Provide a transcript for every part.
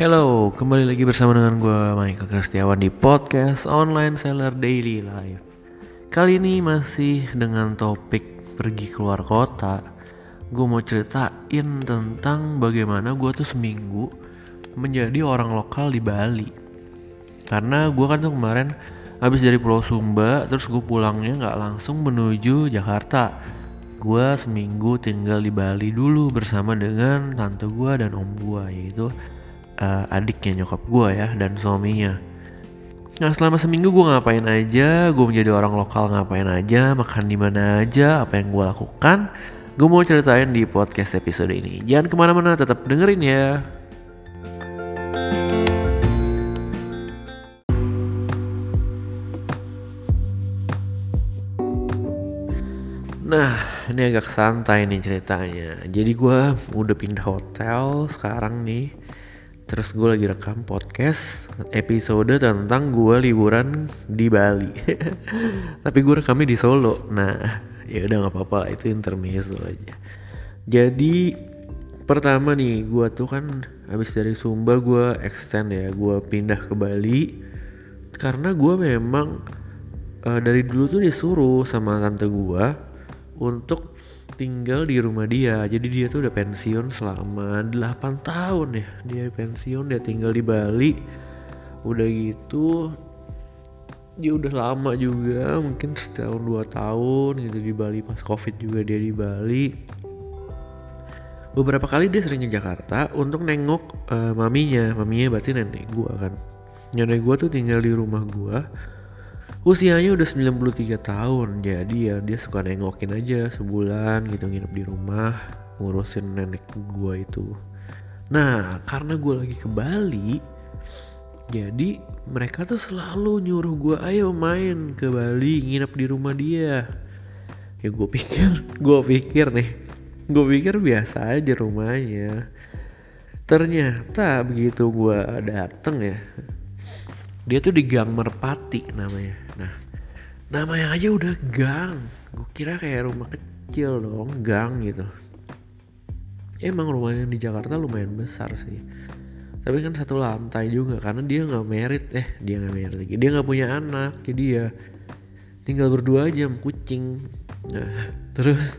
Hello, kembali lagi bersama dengan gue Michael Kristiawan di podcast Online Seller Daily Life. Kali ini masih dengan topik pergi keluar kota. Gue mau ceritain tentang bagaimana gue tuh seminggu menjadi orang lokal di Bali. Karena gue kan tuh kemarin habis dari Pulau Sumba, terus gue pulangnya nggak langsung menuju Jakarta. Gue seminggu tinggal di Bali dulu bersama dengan tante gue dan om gue yaitu uh, adiknya nyokap gue ya dan suaminya. Nah selama seminggu gue ngapain aja, gue menjadi orang lokal ngapain aja, makan di mana aja, apa yang gue lakukan, gue mau ceritain di podcast episode ini. Jangan ke mana-mana, tetap dengerin ya. Nah, ini agak santai nih ceritanya. Jadi gue udah pindah hotel sekarang nih. Terus gue lagi rekam podcast episode tentang gue liburan di Bali. Tapi gue rekamnya di Solo. Nah, ya udah nggak apa-apa lah itu intermezzo aja. Jadi pertama nih gue tuh kan habis dari Sumba gue extend ya gue pindah ke Bali karena gue memang uh, dari dulu tuh disuruh sama tante gue untuk tinggal di rumah dia. Jadi dia tuh udah pensiun selama 8 tahun ya. Dia pensiun dia tinggal di Bali. Udah gitu dia udah lama juga mungkin setahun dua tahun gitu di Bali. Pas covid juga dia di Bali. Beberapa kali dia sering ke Jakarta untuk nengok uh, maminya. Maminya berarti nenek gua kan. Nenek gua tuh tinggal di rumah gua usianya udah 93 tahun jadi ya dia suka nengokin aja sebulan gitu nginep di rumah ngurusin nenek gua itu. Nah karena gue lagi ke Bali jadi mereka tuh selalu nyuruh gue ayo main ke Bali nginep di rumah dia. Ya gue pikir gue pikir nih gue pikir biasa aja rumahnya. Ternyata begitu gue dateng ya dia tuh di Gang Merpati namanya. Nah namanya aja udah gang. Gue kira kayak rumah kecil dong gang gitu. Emang rumahnya di Jakarta lumayan besar sih. Tapi kan satu lantai juga karena dia nggak merit. Eh dia nggak merit lagi. Dia nggak punya anak jadi ya tinggal berdua aja kucing. Nah terus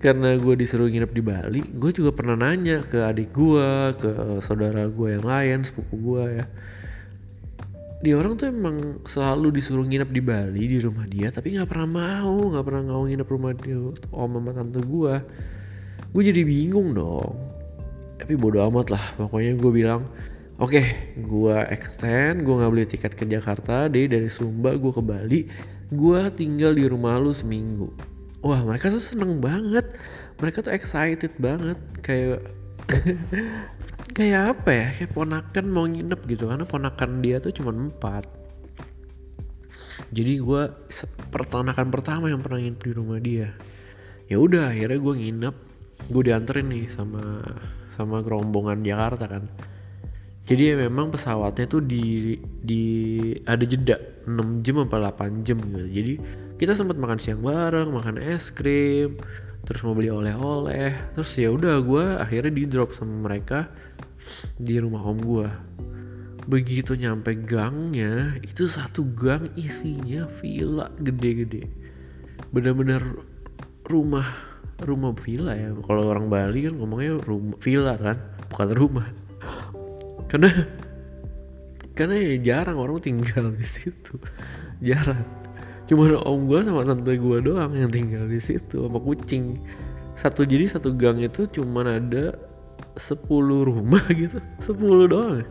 karena gue disuruh nginep di Bali gue juga pernah nanya ke adik gue ke saudara gue yang lain sepupu gue ya dia orang tuh emang selalu disuruh nginep di Bali di rumah dia tapi nggak pernah mau nggak pernah mau nginep rumah dia om sama tante gue gue jadi bingung dong. Tapi bodo amat lah pokoknya gue bilang oke okay, gue extend gue nggak beli tiket ke Jakarta deh dari Sumba gue ke Bali. Gue tinggal di rumah lu seminggu. Wah mereka tuh seneng banget. Mereka tuh excited banget kayak kayak apa ya? Kayak ponakan mau nginep gitu karena ponakan dia tuh cuma empat. Jadi gue pertanakan pertama yang pernah nginep di rumah dia ya udah akhirnya gue nginep. Gue dianterin nih sama sama gerombongan Jakarta kan. Jadi ya memang pesawatnya tuh di di ada jeda 6 jam apa 8 jam gitu. Jadi kita sempat makan siang bareng makan es krim terus mau beli oleh-oleh. Terus ya udah gue akhirnya di drop sama mereka di rumah om gue begitu nyampe gangnya itu satu gang isinya villa gede-gede. Bener-bener rumah rumah villa ya. Kalau orang Bali kan ngomongnya rumah villa kan bukan rumah. Karena karena ya jarang orang tinggal di situ. Jarang cuma om gue sama tante gue doang yang tinggal di situ sama kucing. Satu jadi satu gang itu cuma ada 10 rumah gitu. 10 doang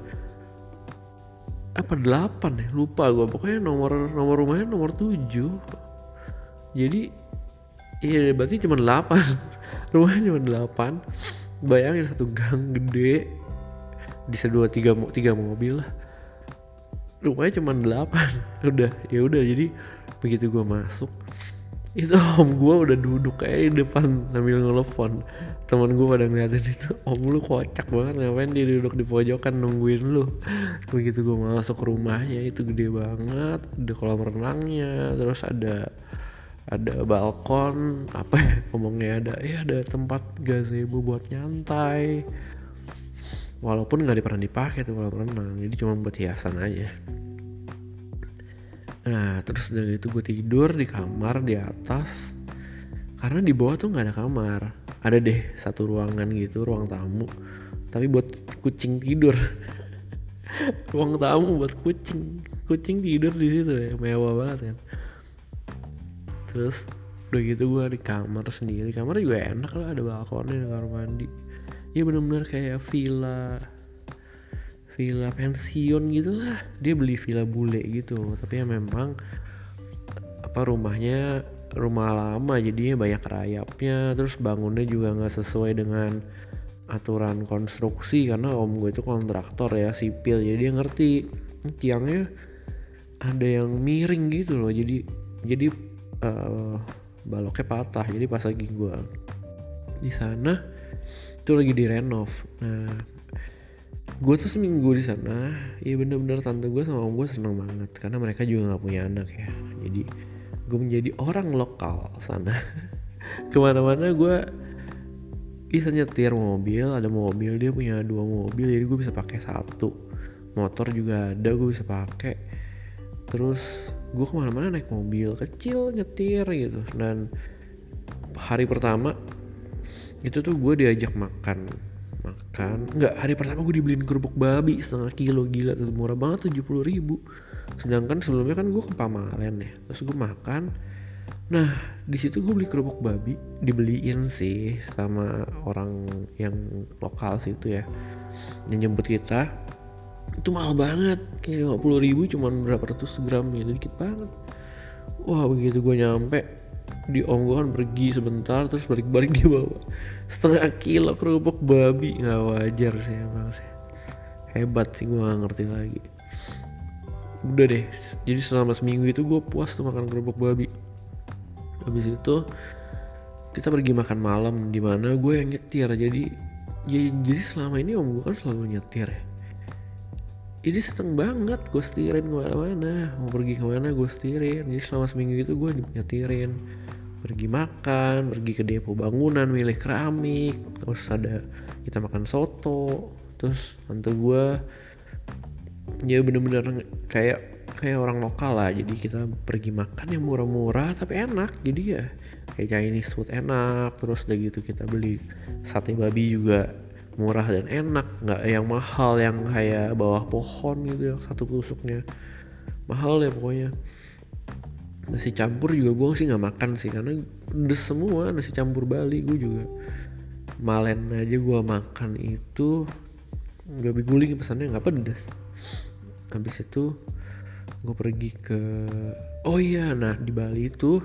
apa delapan ya? Lupa gue pokoknya nomor nomor rumahnya nomor 7 jadi iya berarti cuma 8 rumahnya cuma 8 bayangin satu gang gede. Bisa dua tiga tiga mobil lah. Rumahnya cuma 8 udah ya udah. Jadi begitu gue masuk itu om gue udah duduk kayak di depan sambil ngelepon. Teman gue pada ngeliatin itu om lu kocak banget ngapain dia duduk di pojokan nungguin lu? Begitu gue masuk rumahnya itu gede banget ada kolam renangnya terus ada ada balkon apa ya ngomongnya ada ya ada tempat gazebo buat nyantai. Walaupun nggak pernah dipakai tuh kalau renang jadi cuma buat hiasan aja nah terus dari itu gue tidur di kamar di atas. Karena di bawah tuh nggak ada kamar. Ada deh satu ruangan gitu ruang tamu. Tapi buat kucing tidur. Ruang tamu buat kucing. Kucing tidur di situ ya mewah banget kan. Terus udah gitu gue di kamar sendiri. Kamar juga enak lah ada balkonnya ada kamar mandi. Ya bener-bener kayak villa villa pensiun gitu lah. Dia beli villa bule gitu. Tapi ya memang apa rumahnya rumah lama jadinya banyak rayapnya. Terus bangunnya juga nggak sesuai dengan aturan konstruksi karena om gue itu kontraktor ya sipil. Jadi dia ngerti tiangnya ada yang miring gitu loh. Jadi jadi uh, baloknya patah. Jadi pas lagi gue di sana itu lagi direnov nah gue tuh seminggu di sana. Ya bener-bener tante gue sama om gue seneng banget karena mereka juga nggak punya anak ya. Jadi gue menjadi orang lokal sana. Ke mana-mana gue bisa nyetir mobil ada mobil dia punya dua mobil jadi gue bisa pakai satu. Motor juga ada gue bisa pakai. Terus gue ke mana-mana naik mobil kecil nyetir gitu. Dan hari pertama itu tuh gue diajak makan makan. Nggak hari pertama gue dibeliin kerupuk babi setengah kilo gila tuh murah banget tujuh puluh ribu. Sedangkan sebelumnya kan gue ke Pamalen ya terus gue makan. Nah di situ gue beli kerupuk babi dibeliin sih sama orang yang lokal situ ya yang jemput kita. Itu mahal banget kayak lima puluh ribu cuman berapa ratus gram gitu dikit banget. Wah begitu gue nyampe di kan pergi sebentar terus balik-balik dia bawa. Setengah kilo kerupuk babi. Nggak wajar sih emang sih. Hebat sih gue ngerti lagi. Udah deh jadi selama seminggu itu gue puas tuh makan kerupuk babi. Habis itu kita pergi makan malam. Di mana gue yang nyetir. Jadi ya, jadi selama ini om gue kan selalu nyetir ya. Jadi seneng banget gue setirin ke mana-mana. Mau pergi ke mana gue setirin. Jadi selama seminggu itu gue nyetirin pergi makan pergi ke depo bangunan milih keramik terus ada kita makan soto. Terus tante gue ya bener-bener kayak kayak orang lokal lah. Jadi kita pergi makan yang murah-murah tapi enak. Jadi ya kayak Chinese food enak. Terus udah gitu kita beli sate babi juga murah dan enak. Nggak yang mahal yang kayak bawah pohon gitu yang satu tusuknya. Mahal ya pokoknya nasi campur juga gue sih nggak makan sih karena udah semua. Nasi campur Bali gue juga. Malen aja gue makan itu nggak guling pesannya nggak pedas habis itu gue pergi ke oh iya nah di Bali itu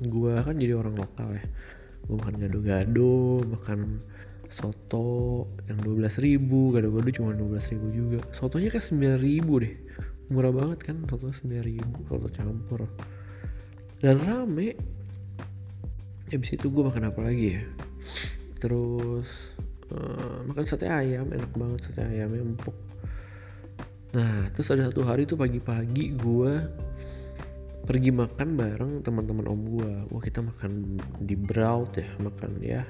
gue kan jadi orang lokal ya. Gue makan gado-gado makan soto yang dua belas ribu. Gado-gado cuma dua belas ribu juga. Sotonya kan sembilan ribu deh. Murah banget kan soto sembilan ribu soto campur dan rame. Habis itu gue makan apa lagi ya? Terus uh, makan sate ayam enak banget sate ayamnya empuk. Nah terus ada satu hari tuh pagi-pagi gue pergi makan bareng teman-teman om gue wah kita makan di Braut ya makan ya.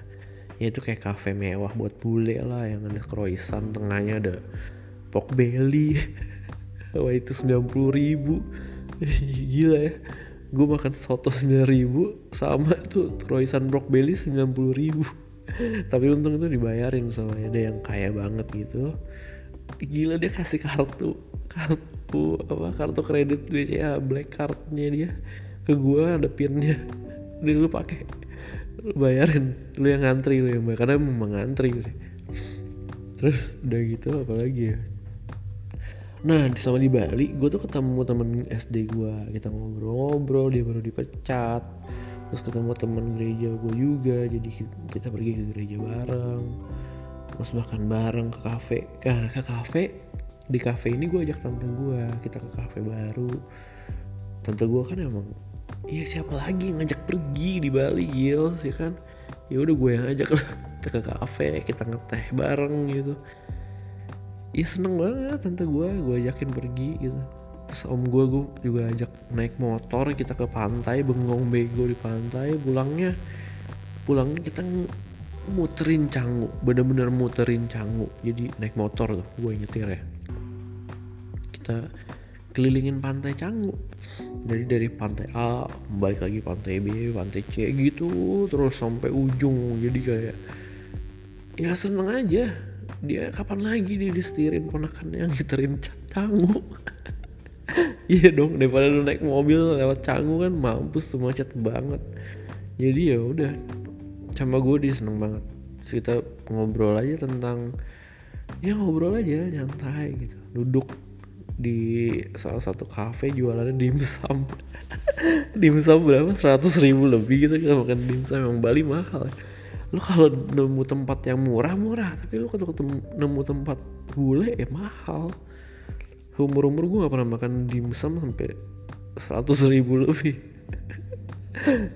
Ya itu kayak cafe mewah buat bule lah yang ada croissant tengahnya ada pork belly. Wah itu 90 ribu. Gila ya gue makan soto sembilan ribu sama tuh belly sembilan puluh ribu. Tapi untung itu dibayarin sama ada yang kaya banget gitu. Gila dia kasih kartu kartu apa kartu kredit BCA black cardnya dia. Ke gue ada pinnya dia lu pakai lu bayarin lu yang ngantri lu yang bayar. Karena memang ngantri sih. Terus udah gitu apalagi ya Nah selama di Bali gue tuh ketemu temen SD gue Kita ngobrol-ngobrol dia baru dipecat. Terus ketemu temen gereja gue juga Jadi kita pergi ke gereja bareng. Terus makan bareng ke kafe. Ke, ke kafe? Di kafe ini gue ajak tante gue Kita ke kafe baru. Tante gue kan emang Iya siapa lagi ngajak pergi di Bali Gil? Sih kan? Ya udah gue yang ajak lah. Kita ke kafe kita ngeteh bareng gitu Iya seneng banget tante gue gue ajakin pergi gitu. Terus om gue gue juga ajak naik motor kita ke pantai bengong bego di pantai pulangnya pulangnya kita muterin Canggu bener-bener muterin Canggu. Jadi naik motor tuh gue nyetir ya. Kita kelilingin pantai Canggu. Dari dari pantai A balik lagi pantai B pantai C gitu terus sampai ujung. Jadi kayak ya seneng aja dia kapan lagi dia disetirin ponakannya yang ngiterin Canggu? Iya dong daripada lu naik mobil lewat Canggu kan mampus tuh macet banget. Jadi ya udah sama gue dia seneng banget. Terus kita ngobrol aja tentang ya ngobrol aja nyantai gitu. Duduk di salah satu kafe jualannya dimsum dimsum berapa? Seratus ribu lebih gitu kita makan dimsum yang Bali mahal lu kalau nemu tempat yang murah murah. Tapi lu kalau ketemu nemu tempat bule ya mahal. Umur umur gue gak pernah makan dimsum sampai seratus ribu lebih.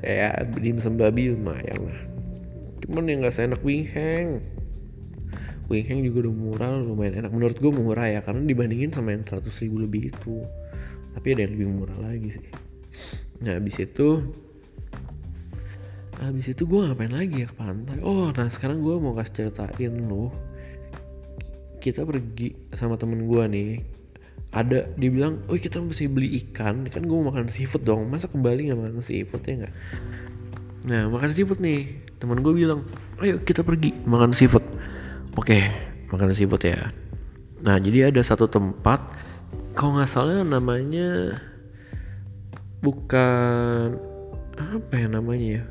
Ya dimsum babi lumayan lah. Cuman yang gak seenak wing hang wing hang juga udah murah lumayan enak. Menurut gue murah ya karena dibandingin sama yang 100 ribu lebih itu. Tapi ada yang lebih murah lagi sih. Nah habis itu habis itu gue ngapain lagi ya ke pantai? Oh nah sekarang gue mau kasih ceritain lo kita pergi sama temen gue nih. Ada dia bilang oh kita mesti beli ikan. Kan gue mau makan seafood dong. Masa ke Bali nggak makan seafood ya nggak? Nah makan seafood nih. Teman gue bilang ayo kita pergi makan seafood. Oke makan seafood ya. Nah jadi ada satu tempat kalau nggak salah namanya bukan apa ya namanya ya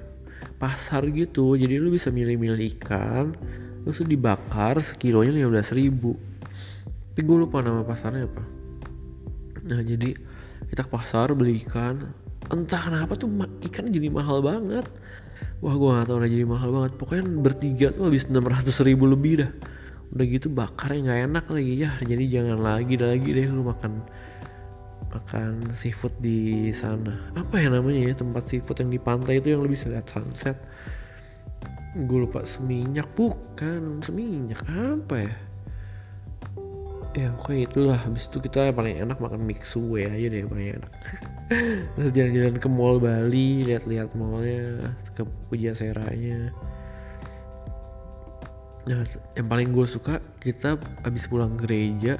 pasar gitu. Jadi lu bisa milih-milih ikan terus lu dibakar sekilonya lima belas ribu. Tapi gue lupa nama pasarnya apa. Nah jadi kita ke pasar beli ikan. Entah kenapa tuh ikan jadi mahal banget. Wah gue gak tau udah jadi mahal banget. Pokoknya bertiga tuh habis 600 ribu lebih dah. Udah gitu bakarnya nggak enak lagi ya. Jadi jangan lagi lagi deh lu makan makan seafood di sana. Apa ya namanya ya tempat seafood yang di pantai itu yang lebih lihat sunset? Gue lupa seminyak? Bukan seminyak. Apa ya? Ya pokoknya itulah. Habis itu kita paling enak makan mixue aja deh paling enak. Terus jalan-jalan ke mall Bali lihat-lihat mallnya ke Pujaseranya nah yang paling gue suka kita habis pulang gereja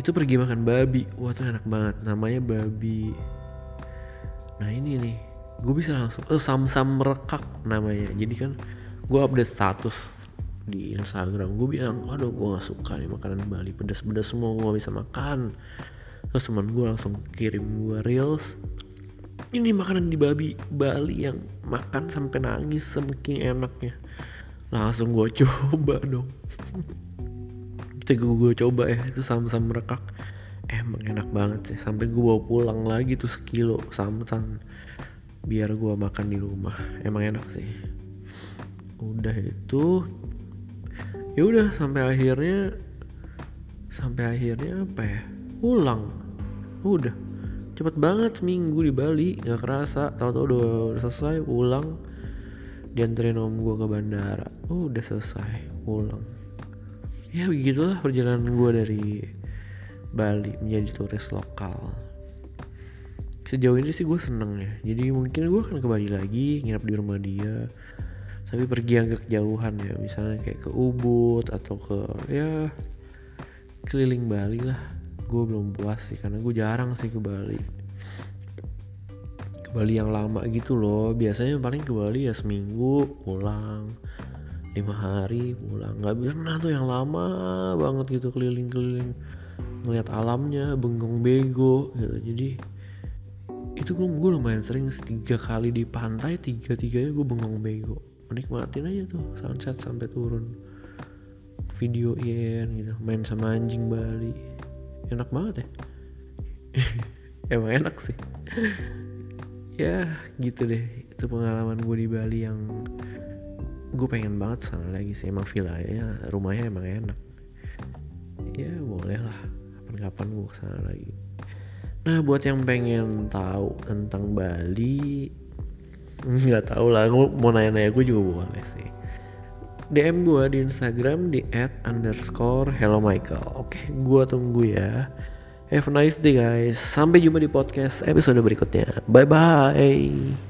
itu pergi makan babi. Wah tuh enak banget. Namanya babi. Nah ini nih. Gue bisa langsung oh sam-sam merekak namanya. Jadi kan gue update status di Instagram. Gue bilang aduh gue gak suka nih makanan Bali. Pedas-pedas semua gue gak bisa makan. Terus teman gue langsung kirim gue reels. Ini makanan di babi Bali yang makan sampai nangis saking enaknya. Langsung gue coba dong kita gue coba ya itu sam-sam merekak. Emang enak banget sih. Sampai gue bawa pulang lagi tuh sekilo samsan biar gue makan di rumah. Emang enak sih. Udah itu ya udah sampai akhirnya sampai akhirnya apa ya? Pulang. Udah. Cepet banget seminggu di Bali nggak kerasa. Tahu-tahu udah, udah selesai pulang. Dianterin om gue ke bandara. Udah selesai pulang ya begitulah perjalanan gue dari Bali menjadi turis lokal. Sejauh ini sih gue seneng ya. Jadi mungkin gue akan ke Bali lagi nginap di rumah dia. Tapi pergi agak jauhan ya. Misalnya kayak ke Ubud atau ke ya keliling Bali lah. Gue belum puas sih karena gue jarang sih ke Bali. Ke Bali yang lama gitu loh. Biasanya paling ke Bali ya seminggu pulang lima hari pulang. Nggak pernah tuh yang lama banget gitu keliling-keliling. Ngeliat alamnya bengong bego gitu. Jadi itu gue, gue lumayan sering tiga kali di pantai tiga tiganya gue bengong bego. Menikmatin aja tuh sunset sampai turun. Videoin gitu main sama anjing Bali. Enak banget ya. Emang enak sih. Ya gitu deh. Itu pengalaman gue di Bali yang gue pengen banget sana lagi sih. Emang villanya rumahnya emang enak. Ya boleh lah. Kapan-kapan gue ke sana lagi. Nah buat yang pengen tahu tentang Bali nggak tahu lah. Gue mau nanya-nanya gue juga boleh sih. DM gue di Instagram di at underscore hello Michael. Oke gue tunggu ya. Have a nice day guys. Sampai jumpa di podcast episode berikutnya. Bye bye